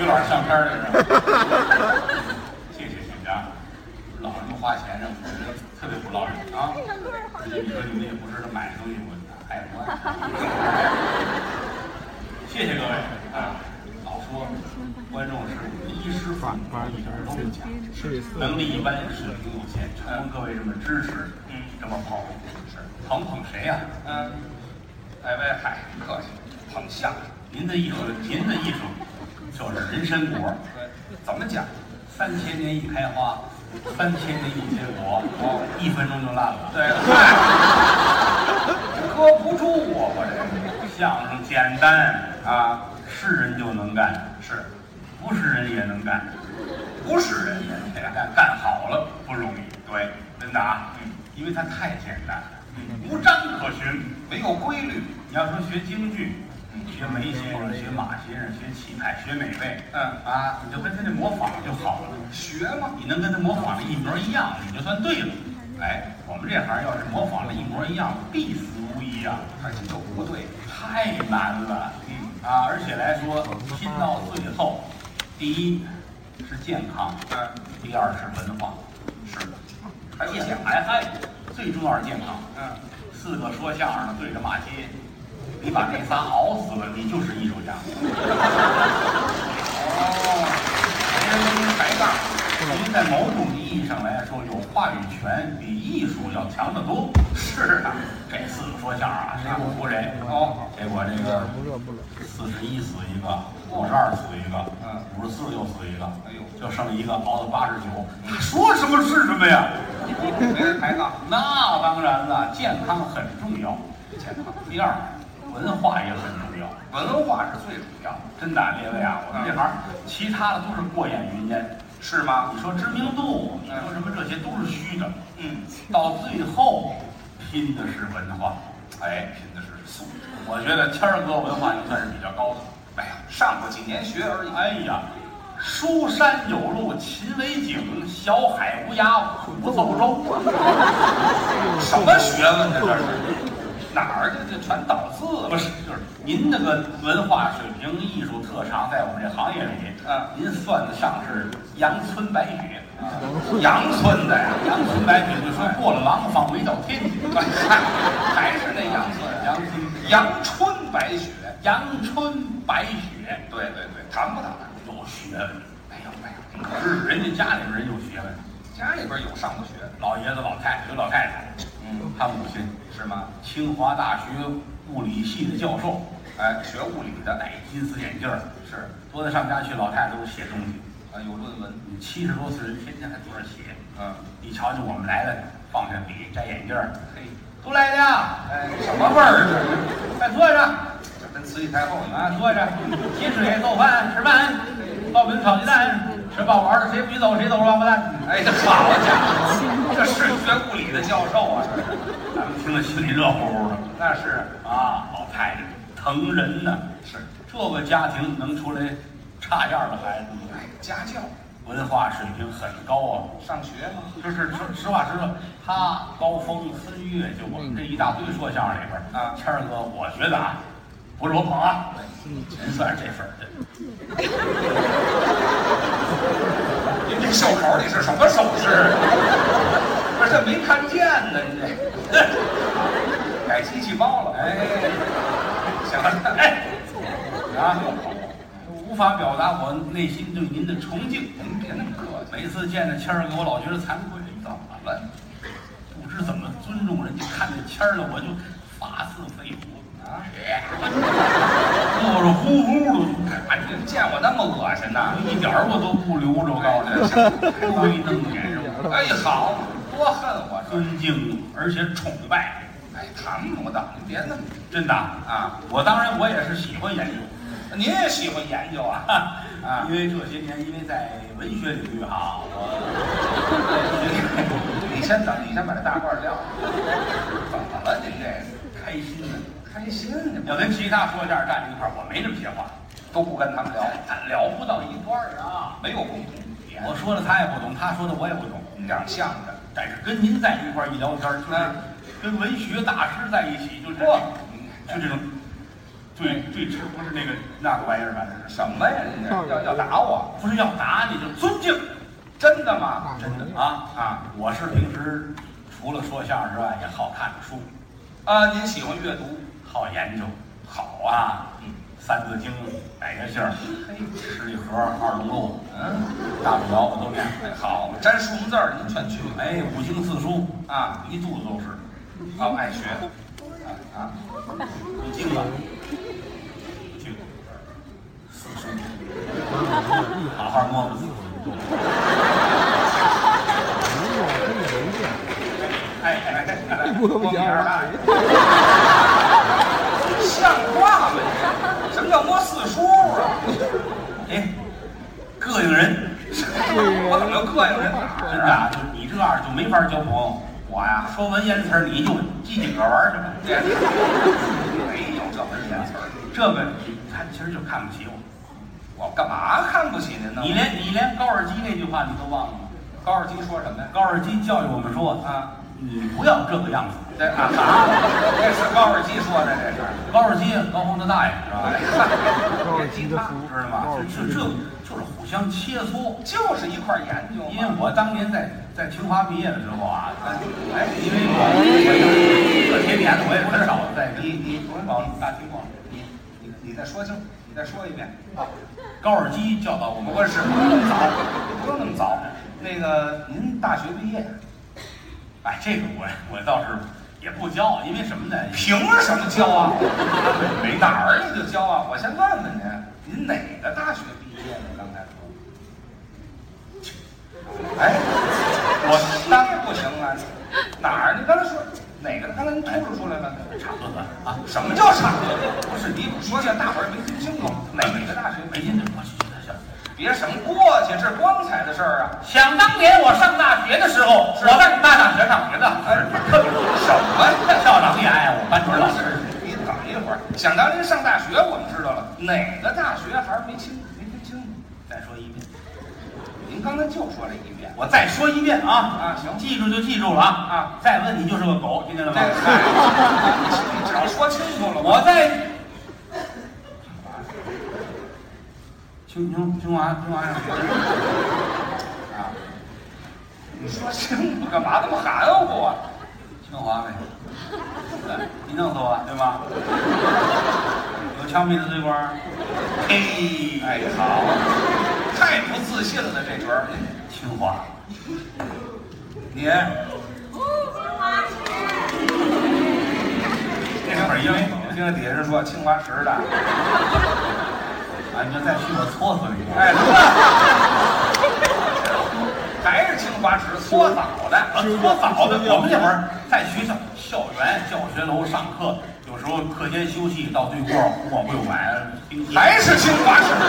于老师相片儿来着。谢谢谢谢啊，老人花钱让我觉得特别不老忍啊。而且你说你们也不知道买东西，我还我。谢谢各位啊！老说观众是衣食父母一点儿都不假，能力一般，水平有限，承蒙各位这么支持，嗯，这么捧，是捧捧谁呀？嗯，哎喂，嗨，客气，捧相声。您的艺术，您的艺术就是人参果，对，怎么讲？三千年一开花，三千年一结果，哦，一分钟就烂了。对，对，搁不住我，我这相声简单，啊，是人就能干，是，不是人也能干，不是人也能干，干好了不容易，对，真的啊，嗯，因为它太简单了，无章可循，没有规律。你要说学京剧，学梅先生、学马先生、学气派、学美味，嗯啊，你就跟他那模仿就好了。学嘛，你能跟他模仿的一模一样，你就算对了。哎，我们这行要是模仿的一模一样，必死无疑啊！那就不对。太难了，嗯啊，而且来说拼到最后，第一是健康，嗯，第二是文化，是的，还讲想哎嗨，最重要是健康。嗯，四个说相声的对着骂街，你把这仨熬死了，你就是艺术家。哦，没人跟您抬杠。您在某种意义上来说，有话语权比艺术要强得多。是啊，这四个说相声啊，谁不服谁？哦，结果这个四十一死一个，五十二死一个，嗯五十四又死一个，哎呦就剩一个熬到八十九，他说什么是什么呀？没人抬杠。那当然了，健康很重要。健康，第二，文化也很重要。文化是最主要的，真的，列位啊，我们这行其他的都是过眼云烟。是吗？你说知名度，你说什么这些都是虚的。嗯，到最后，拼的是文化，哎，拼的是素质。我觉得谦儿哥文化就算是比较高的。哎呀，上过几年学而已。哎呀，书山有路勤为径，小海无涯苦奏舟。什么学问呢？这是哪儿这这全倒不是，就是您那个文化水平、艺术特长，在我们这行业里，嗯您算得上是阳春白雪。啊阳春的呀，阳春白雪就说过了廊坊没到天津，还是那阳春，阳春阳春白雪。阳春白雪对对对，谈不谈？有学问，没有没有，可是人家家里边人有学问，家里边有上过学，老爷子老太太有老太太，嗯，他母亲是吗？清华大学物理系的教授，哎，学物理的，戴金丝眼镜儿，是多在上家去，老太太都写东西，啊，有论文，七十多岁人天天还坐那写。嗯，你瞧瞧我们来了，放下笔，摘眼镜儿，嘿，都来了，哎，什么味儿啊？快坐着这跟慈禧太后一样。坐着，接水做饭吃饭，烙饼炒鸡蛋，吃饱玩的谁不许走谁走王八蛋。哎，这好家伙，这是学物理的教授啊，这是。咱们听了心里热乎乎的那是啊，老太太疼人呢，是，这个家庭能出来差样的孩子吗？哎，家教，文化水平很高啊。上学吗？就是说实话实说，他高峰、孙越，就我们这一大堆说相声里边啊谦儿哥，我觉得啊，不是我捧啊，人算是这份儿的。您 袖口里是什么手势？不是，这没看见呢，你这改机器包了。哎，行了，哎，啊，无法表达我内心对您的崇敬。您别那么客气。每次见着谦儿哥，我老觉得惭愧，怎么了？不知怎么尊重人家，看见谦儿了，我就发自肺腑啊 热热乎乎的，哎，您见我那么恶心呐？一点儿我都不留着，我告诉你，都没瞪眼是吧？哎，好，多恨我。尊敬而且崇拜，哎，谈不到，您别那么真的啊！我当然我也是喜欢研究，您也喜欢研究啊？啊因为这些年因为在文学领域哈，我你先等，你先把这大褂撂。开心呢。要跟其他说相声站在一块儿，我没那么些话，都不跟他们聊，咱聊不到一块儿啊。没有共同语言。我说的他也不懂，他说的我也不懂，两项的，但是跟您在一块儿一聊天，就是嗯跟文学大师在一起，就是就这种，对对这，不是那个那个玩意儿，反正是什么呀？要要打我？不是要打你，就尊敬，真的吗？真的啊啊！我是平时除了说相声之外，也好看书，啊，您喜欢阅读？好研究，好啊。嗯，《三字经》百家姓儿，嘿，十里河、二龙路、嗯，大不了我都念。哎，好，沾数目字儿您全去了。哎，五经四书啊，一肚子都是。啊爱学。啊，五经吧，经四书，好好摸摸。哎哎哎哎，摸名儿大爷，像话吗？你什么叫摸四叔啊？哎，膈应人。我怎么叫膈应人？真的啊，就你这样就没法交朋友。我呀，说文言词儿，你就记几个玩儿去吧。这没有这文言词儿，这个你看，其实就看不起我。我干嘛看不起您呢？你连你连高尔基那句话你都忘了吗？高尔基说什么呀？高尔基教育我们说啊，你不要这个样子。这啊啊，这是高尔基说的，这是。高尔基，高峰的大爷是吧？哎，高尔基的他福知道吗？这这就是互相切磋。就是一块儿研究因为。我当年在在清华毕业的时候啊，哎，因为我这些年我也很少在你你不是搞你。你你你再说清，你再说一遍。高尔基教导我们，不是，不用那么早，不用那么早。那个，您大学毕业，哎，这个我我倒是也不骄傲，因为什么呢？凭什么教啊？没哪儿你就教啊？我先问问您，您哪个大学毕业的？刚才说。哎，我那不行啊！哪儿？你刚才说哪个？刚才您吐露出来了。差不多啊。什么叫差不多？不是你说这大伙儿没听清楚。哪个大学没毕业？劲，我去去去。别什么过去，这是光彩的事儿啊！想当年我上大学的时候，我在大大学上学的，哎，什么呀？校长也爱我，班主任老师。你等一会儿，想当年上大学，我们知道了，哪个大学还是没清没听清楚？再说一遍，您刚才就说了一遍。我再说一遍啊啊行记住就记住了啊啊！再问你就是个狗，听见了吗？你只要说清楚了，我在清清清华清华上学啊，你说清楚干嘛那么含糊啊？清华呗，对你弄死我对吗？有枪毙的罪官，嘿，哎，好，太不自信了这角儿。清华，你清华石那会儿因为听着底下人说清华石的，啊，你要再去我搓搓你！哎，还是清华池搓澡的，啊，搓澡的，我们那会儿在学校校园教学楼上课，有时候课间休息到对过我会馆，还是清华池的。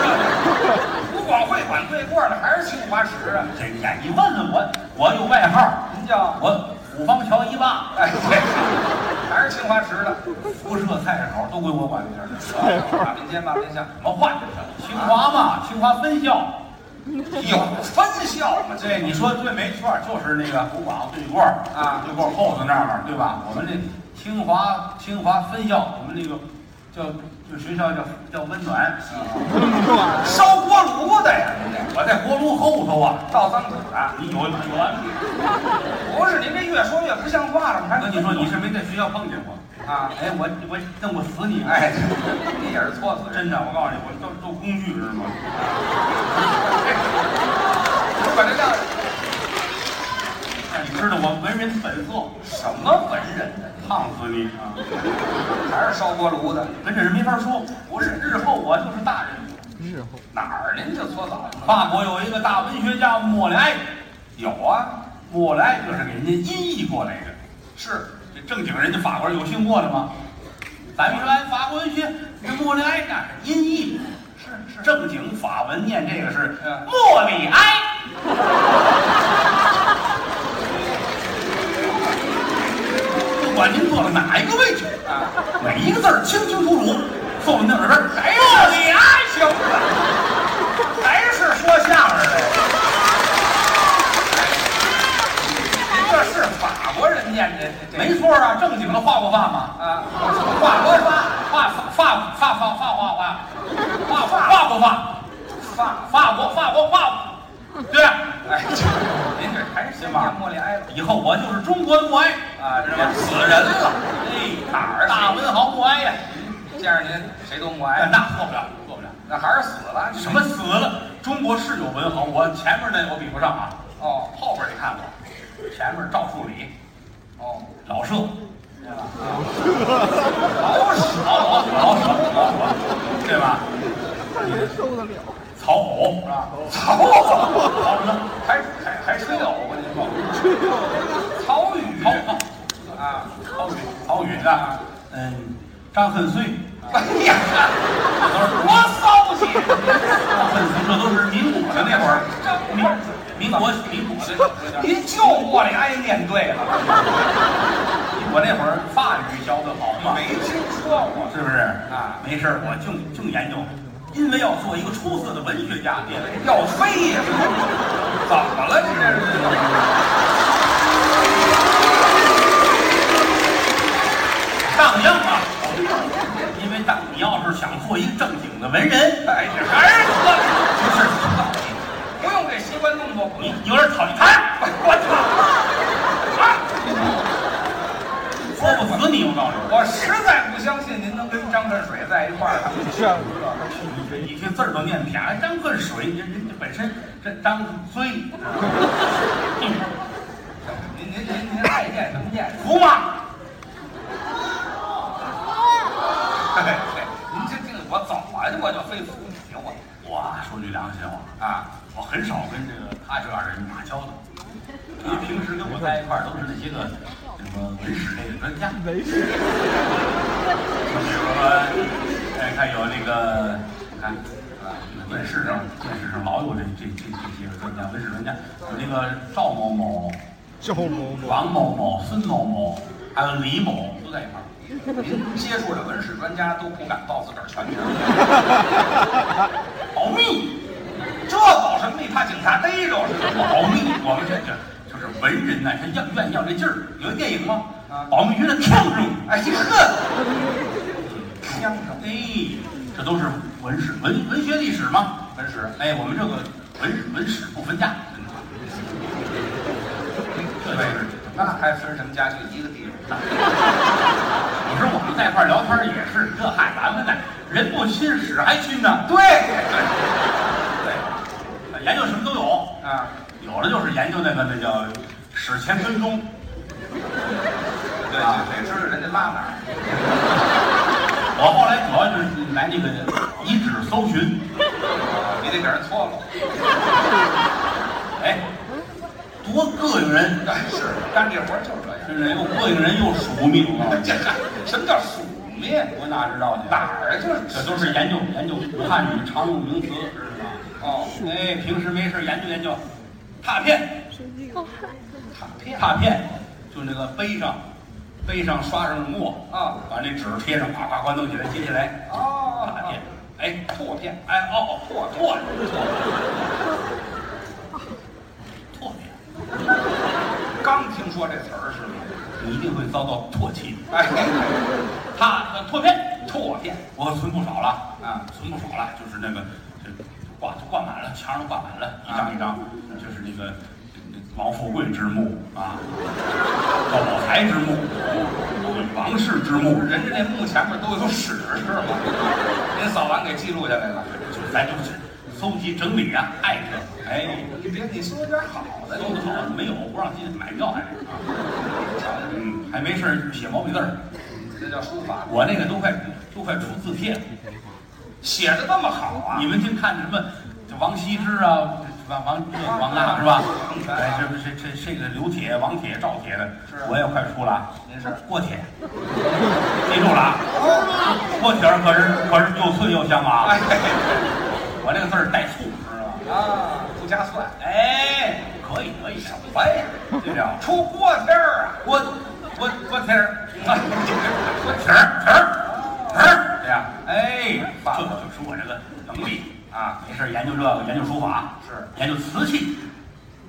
不光会馆对过的，还是清华池啊？这呀，你问问我，我有外号，您叫我虎方桥一霸，哎，这清华池的。辐射菜市口都归我管那地儿。马边街、马边巷，什么话？清华嘛，清华分校。有分校嘛？这你说对没错，就是那个古堡对过啊对过后头那儿，对吧？我们这清华清华分校，我们那个叫就学校叫叫温暖，烧锅炉的呀，我在锅炉后头啊。倒脏土的。你有有啊？不是，您这越说越不像话了。我跟你说，你是没在学校碰见过啊？哎，我我弄不死你！哎，你也是搓死人。真的，我告诉你，我都都工具知道吗？我把这叫哎，你知道我文人本色，什么文人呢？烫死你啊！还是烧锅炉的？跟这人没法说。不是，日后我就是大人。日后哪儿您就搓澡？法国有一个大文学家莫莱，有啊，莫莱就是给人家音译过来的。是这正经人家法国人有姓莫的吗？咱们说按法国文学，这莫里埃那是音译，是是。正经法文念这个是嗯莫里埃。不管您坐在哪一个位置，啊，每一个字儿清清楚楚，坐在那耳边，哎呦，莫里埃行了，还是说相声的。您这是法国人念的，没错啊，正经的画过画吗？啊，法国发画法法法法法，法法国，法国，法国，对，哎，您这还是先吧莫里哀了以后我就是中国的默哀，啊，这是死人了。哎，哪儿大文豪不哀呀？见着您谁都默哀，哎，那错不了，错不了。那还是死了。什么死了？中国是有文豪，我前面那我比不上啊，哦后边你看过，前面赵树理、哦，老舍，老舍老舍老舍，老舍，对吧？受得了？曹偶是吧？曹曹曹什么？还还还吹偶，我跟你说，曹禺曹啊，曹禺，曹禺啊，嗯，张恨水，哎呀，多骚气！恨水这都是民国的那会儿，民民国民国的您就过来挨念对了，我那会儿法语教的好嘛，没听说过是不是？啊没事我净净研究，因为要做一个出色的文学家，列位要飞呀？怎么了？你这是？上样啊！因为当你要是想做一个正经的文人，哎，呀还是喝不是不用给习惯动作，你。有点讨厌，哎，我操！啊！说不死你，我告诉你。我实在不相信您能跟张恨水在一块儿。这样你这字儿都念偏了，张恨水，人人家本身这张嘴，您您您您爱念什么念什么。服吗？嘿嘿您这这个我怎么的我就非服你我我说句良心话，啊？我很少跟这个他这样的人打交道，因为平时跟我在一块儿都是那些个什么文史类的专家，没事，比如说，哎，看有那个，看啊，电视上文史上老有这这这这些个专家，文史专家，有那个赵某某、赵某某，王某某、孙某某，还有李某都在一块儿。您 接触的文史专家都不敢报自个儿全名，保密，这保什么密？怕警察逮着？保密，我们这这就是文人呐，他要愿意要这劲儿。有一电影吗？啊保密局的枪声，哎，这呵，枪声哎，这都是文史文文学历史吗？文史哎，我们这个文文史不分家，这。那还分什么家？就一个地方。你说我们在一块儿聊天也是，这嗨，咱们呢人不亲屎还亲呢，对对对，研究什么都有，啊，有的就是研究那个那叫史前跟踪，对啊，得，知道人家拉哪儿。我后来主要就是来那个遗址搜寻，你得给人搓了。哎，多膈应人，哎，是干这活儿就是。真是又膈应人又署命，我告诉你这什么叫署灭？我哪知道去？哪儿啊？就是这都是研究研究汉语常用名词，知道吗？哦，哎，平时没事研究研究，拓片，卡片拓片，就那个碑上，碑上刷上墨啊把那纸贴上，啪啪啪弄起来，接下来，哦拓片，哎，拓片，哎哦，拓拓拓片，刚听说这？你一定会遭到唾弃。的。哎，他呃拓片，拓片。我存不少了。啊，存不少了，就是那个这挂挂满了，墙上挂满了，一张一张，就是那个那王富贵之墓啊，高宝才之墓，王氏之墓，人人家那墓前面都有史是吗？您扫完给记录下来了。就咱就是搜集整理啊，爱这个，哎，你别你说点好的，搜的好没有不让进买票还是。啊，嗯，还没事儿写毛笔字儿，这叫书法，我那个都快都快出字帖了。写的那么好啊！你们净看什么这王羲之啊，王王这王啊是吧？哎，这不是这这个刘铁、王铁、赵铁的是，我也快出了。啊。您是郭铁，记住了啊，郭铁可是可是又脆又香啊！哎我这个字儿带醋，知道吧？啊，不加蒜，哎，可以可以，什么呀？这叫出锅贴儿啊！锅锅锅贴儿，锅贴儿贴儿贴儿，对呀，哎，这就是我这个能力啊！没事研究这个，研究书法，是研究瓷器，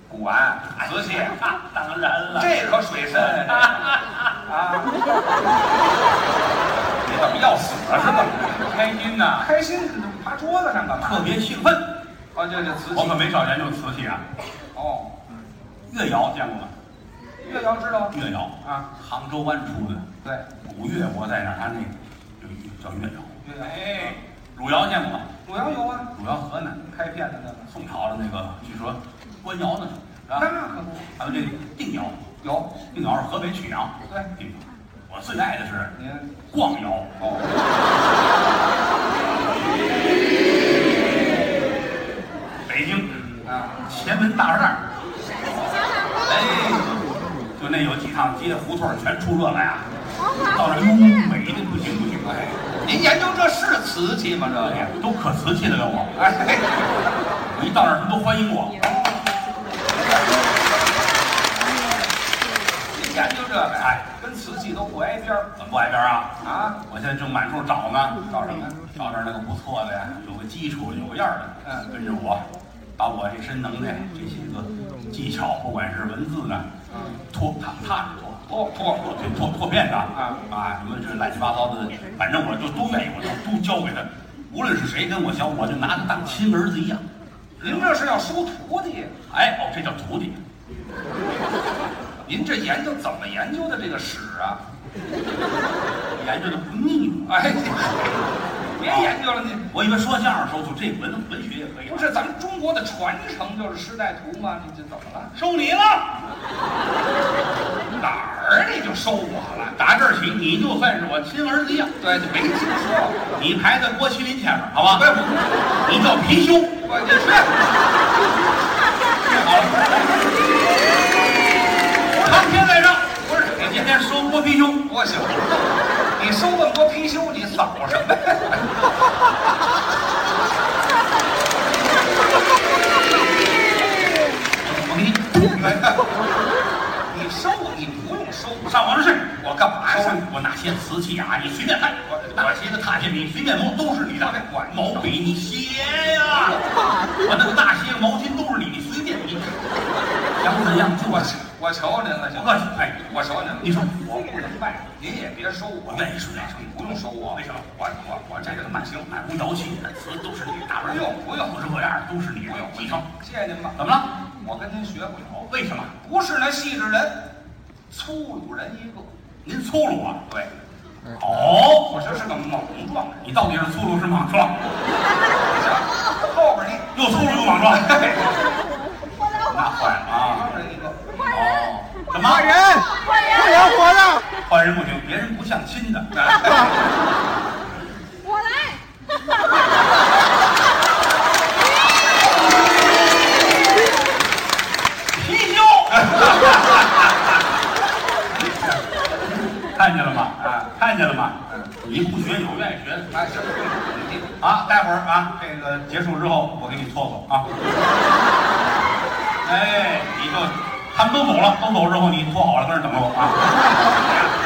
古玩瓷器，啊，当然了，这可水深啊！啊，你怎么要死了是吧？开心呐！开心，怕趴桌子上干嘛？特别兴奋。哦，这这瓷器。我可没少研究瓷器啊。哦，越窑见过吗？越窑知道。越窑啊，杭州湾出的。对，古越我在那儿，他那就叫越窑。越窑。哎，汝窑见过吗？汝窑有啊。汝窑河南开片的那个，宋朝的那个，据说官窑呢，是吧？那可不。还有这定窑，有定窑是河北曲阳。对，定窑。我最爱的是您逛窑。哦。前门大栅栏。哎，就那有几趟街胡同全出这个呀，到这哟美的不行不行。哎，您研究这是瓷器吗？这哎呀，都可瓷器了跟我。哎，我一到那儿，他们都欢迎我。您研究这个，哎，跟瓷器都不挨边儿怎么不挨边儿啊？啊？我现在正满处找呢，找什么？找点那个不错的呀，有个基础、有个样儿的。嗯跟着我，把我这身能耐、这些个技巧，不管是文字呢，拓踏踏实拓，哦，错，拓拓拓片的啊啊，什么这乱七八糟的，反正我就都愿意，我就都教给他。无论是谁跟我学，我就拿他当亲儿子一样。您这是要收徒弟？哎，哦，这叫徒弟。您这研究怎么研究的这个史啊？研究的不腻吗。哎，别研究了，你我以为说相声的时候就这文文学也可以。不是咱们中国的传承就是师带徒吗？你这怎么了？收你了，哪儿你就收我了？打这儿起你就算是我亲儿子一样。对，就没听说。你排在郭麒麟前面，好吧？你叫貔貅。是好了，苍天在上，不是我今天收郭貔貅。我行，你收那么多貔貅，你扫什么呀？我给你你收你不用收，上我这去。我干嘛收收？我拿些瓷器啊，你随便看。我我些个踏铁笔随便摸，都是你的。毛笔你写呀，我那个大些毛巾都是你，你随便你。想怎样就我我。我求您了，行不客气，哎，我求您了，你说我不能卖，您也别收我，我愿意收愿意收你不用收我，为什么我我我这个慢行，满屋窑器，那瓷都是你的，大不用不用各式各样的都是你的。不用你说谢谢您吧。怎么了？我跟您学不了，为什么？不是那细致人，粗鲁人一个。您粗鲁啊？对，哦，我这是个莽撞人。你到底是粗鲁是莽撞？行，后边你又粗鲁又莽撞，那坏了啊！什么？换人，换人，活的。换人不行，别人不像亲的。我来。貔貅，看见了吗？啊，看见了吗？你不学有愿意学的啊行，啊！待会儿啊，这个结束之后，我给你搓搓啊。哎，你就他们都走了，都走之后你脱好了，跟这等着我啊。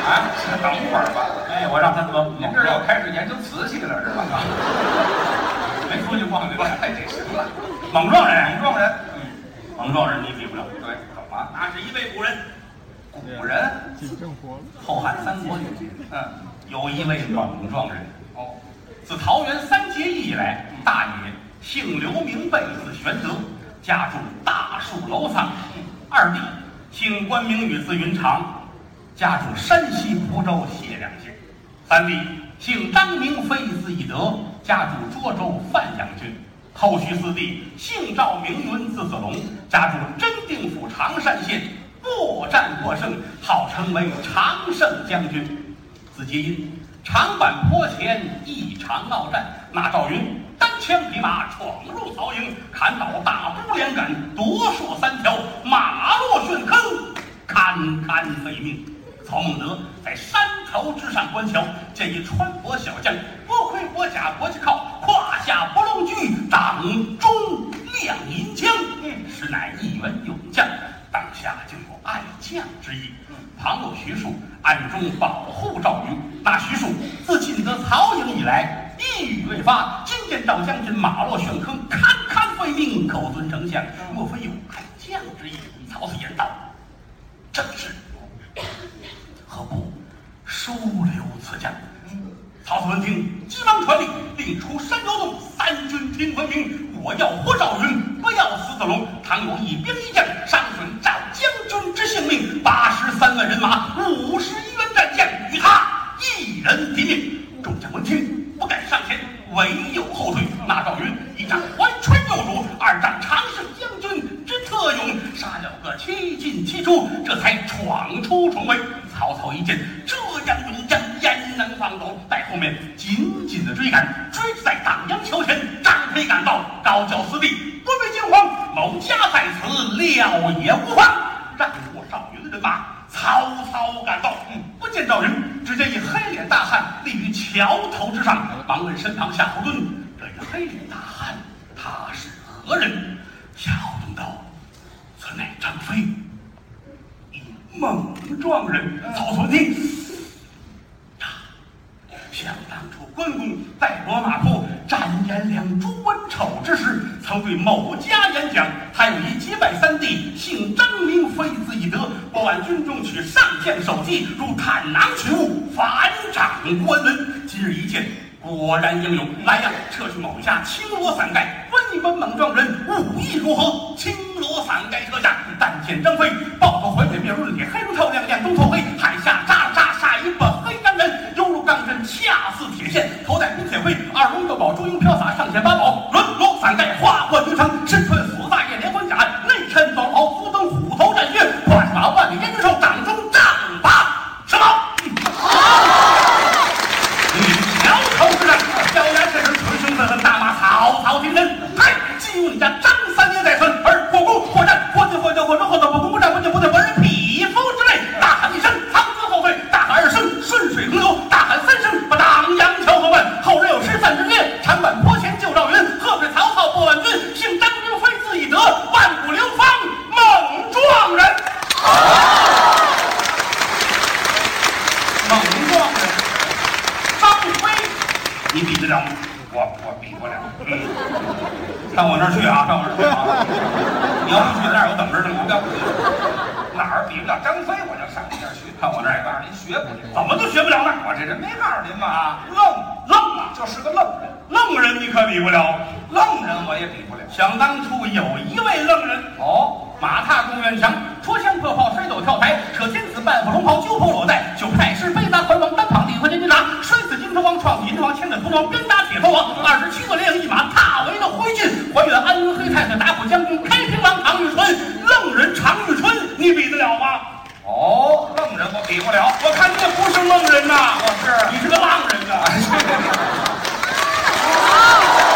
啊，先等会儿吧。哎，我让他们您这要开始研究瓷器了是吧？没出去逛去我太这行了，莽撞人，莽撞人，嗯，莽撞人你比不了。对，怎么？那是一位古人，古人。后汉三国里嗯，有一位莽撞人。哦，自桃园三结义以来，大爷姓刘名备，字玄德，家住大树楼桑；二弟姓关名羽，字云长，家住山西蒲州解良县；三弟姓张名飞，字翼德，家住涿州范阳郡；后续四弟姓赵名云，字子龙，家住真定府常山县，作战过胜，号称为常胜将军。字节音，长坂坡前一场鏖战，那赵云单枪匹马闯入曹营，砍倒大都连杆，夺槊三条，马落陷坑，堪堪废命。曹孟德在山头之上观瞧，见一穿薄小将，薄盔薄甲薄旗靠，胯下不龙驹，掌中亮银枪，实乃一员勇将。当下就有爱将之意。旁有徐庶暗中保护赵云。那徐庶自进得曹营以来，一语未发。今见赵将军马落陷坑，堪堪废命，口尊丞相，莫非有爱将之意？曹操言道：“正是。何不收留此将？”曹操闻听，急忙传令，令出山摇动，三军听分明。我要活赵云，不要死子龙。倘有一兵一将伤损赵将军之性命，八十三万人马，五十一员战将，与他一人抵命。众将闻听，不敢上前，唯有后退。那赵云一仗怀春有主，二仗常胜将军之特勇，杀了个七进七出，这才闯出重围。曹操一见这样勇将，焉能放走？在后面紧紧的追赶，追在党阳桥前，张飞赶到，高叫四弟不必惊慌，某家在此，料也无妨。让过赵云的人马，曹操赶到，嗯，不见赵云，只见一黑脸大汉桥头之上，忙问身旁夏侯惇：“这一黑脸大汉，他是何人？”夏侯惇道：“此乃张飞。”一猛撞人，曹操听。想当初关公在罗马铺斩颜良、诛文丑之时，曾对某家演讲：“他有一结拜三弟，姓张名非子翼德。过往军中取上将首级，如探囊取物，反掌关文。今日一见，果然英勇。来呀，撤去某家青罗伞盖，问一问猛撞人武艺如何？青罗伞盖撤下，但见张飞抱头环腿面如润铁，黑如透亮，眼中透黑，海下扎扎杀一本黑钢人，犹如钢针，恰似铁线。头戴冰铁盔，二龙斗宝，朱缨飘洒，上前八宝，轮罗伞盖，花冠云长，身穿锁大叶连环甲，内衬宝袍，伏登虎头战靴，胯下万里烟云手，掌中丈八什么？与桥头之战，萧然这时捶胸愤恨，大骂曹操听人。嗨，你家脏愣人我也比不了。想当初有一位愣人，哦，马踏公园墙，戳枪破炮，摔斗跳台，扯天子半副龙袍，揪破裸带，九太师背拿环王，单膀地和金军拿，摔死金头王，撞死银王，牵着屠王，鞭打铁头王，二十七个连营一马，踏为了灰烬，还原安云黑太子，打虎将军，开平王常玉春，愣人常玉春，你比得了吗？哦，愣人我比不了。我看你也不是愣人呐，我是你是个浪人呐。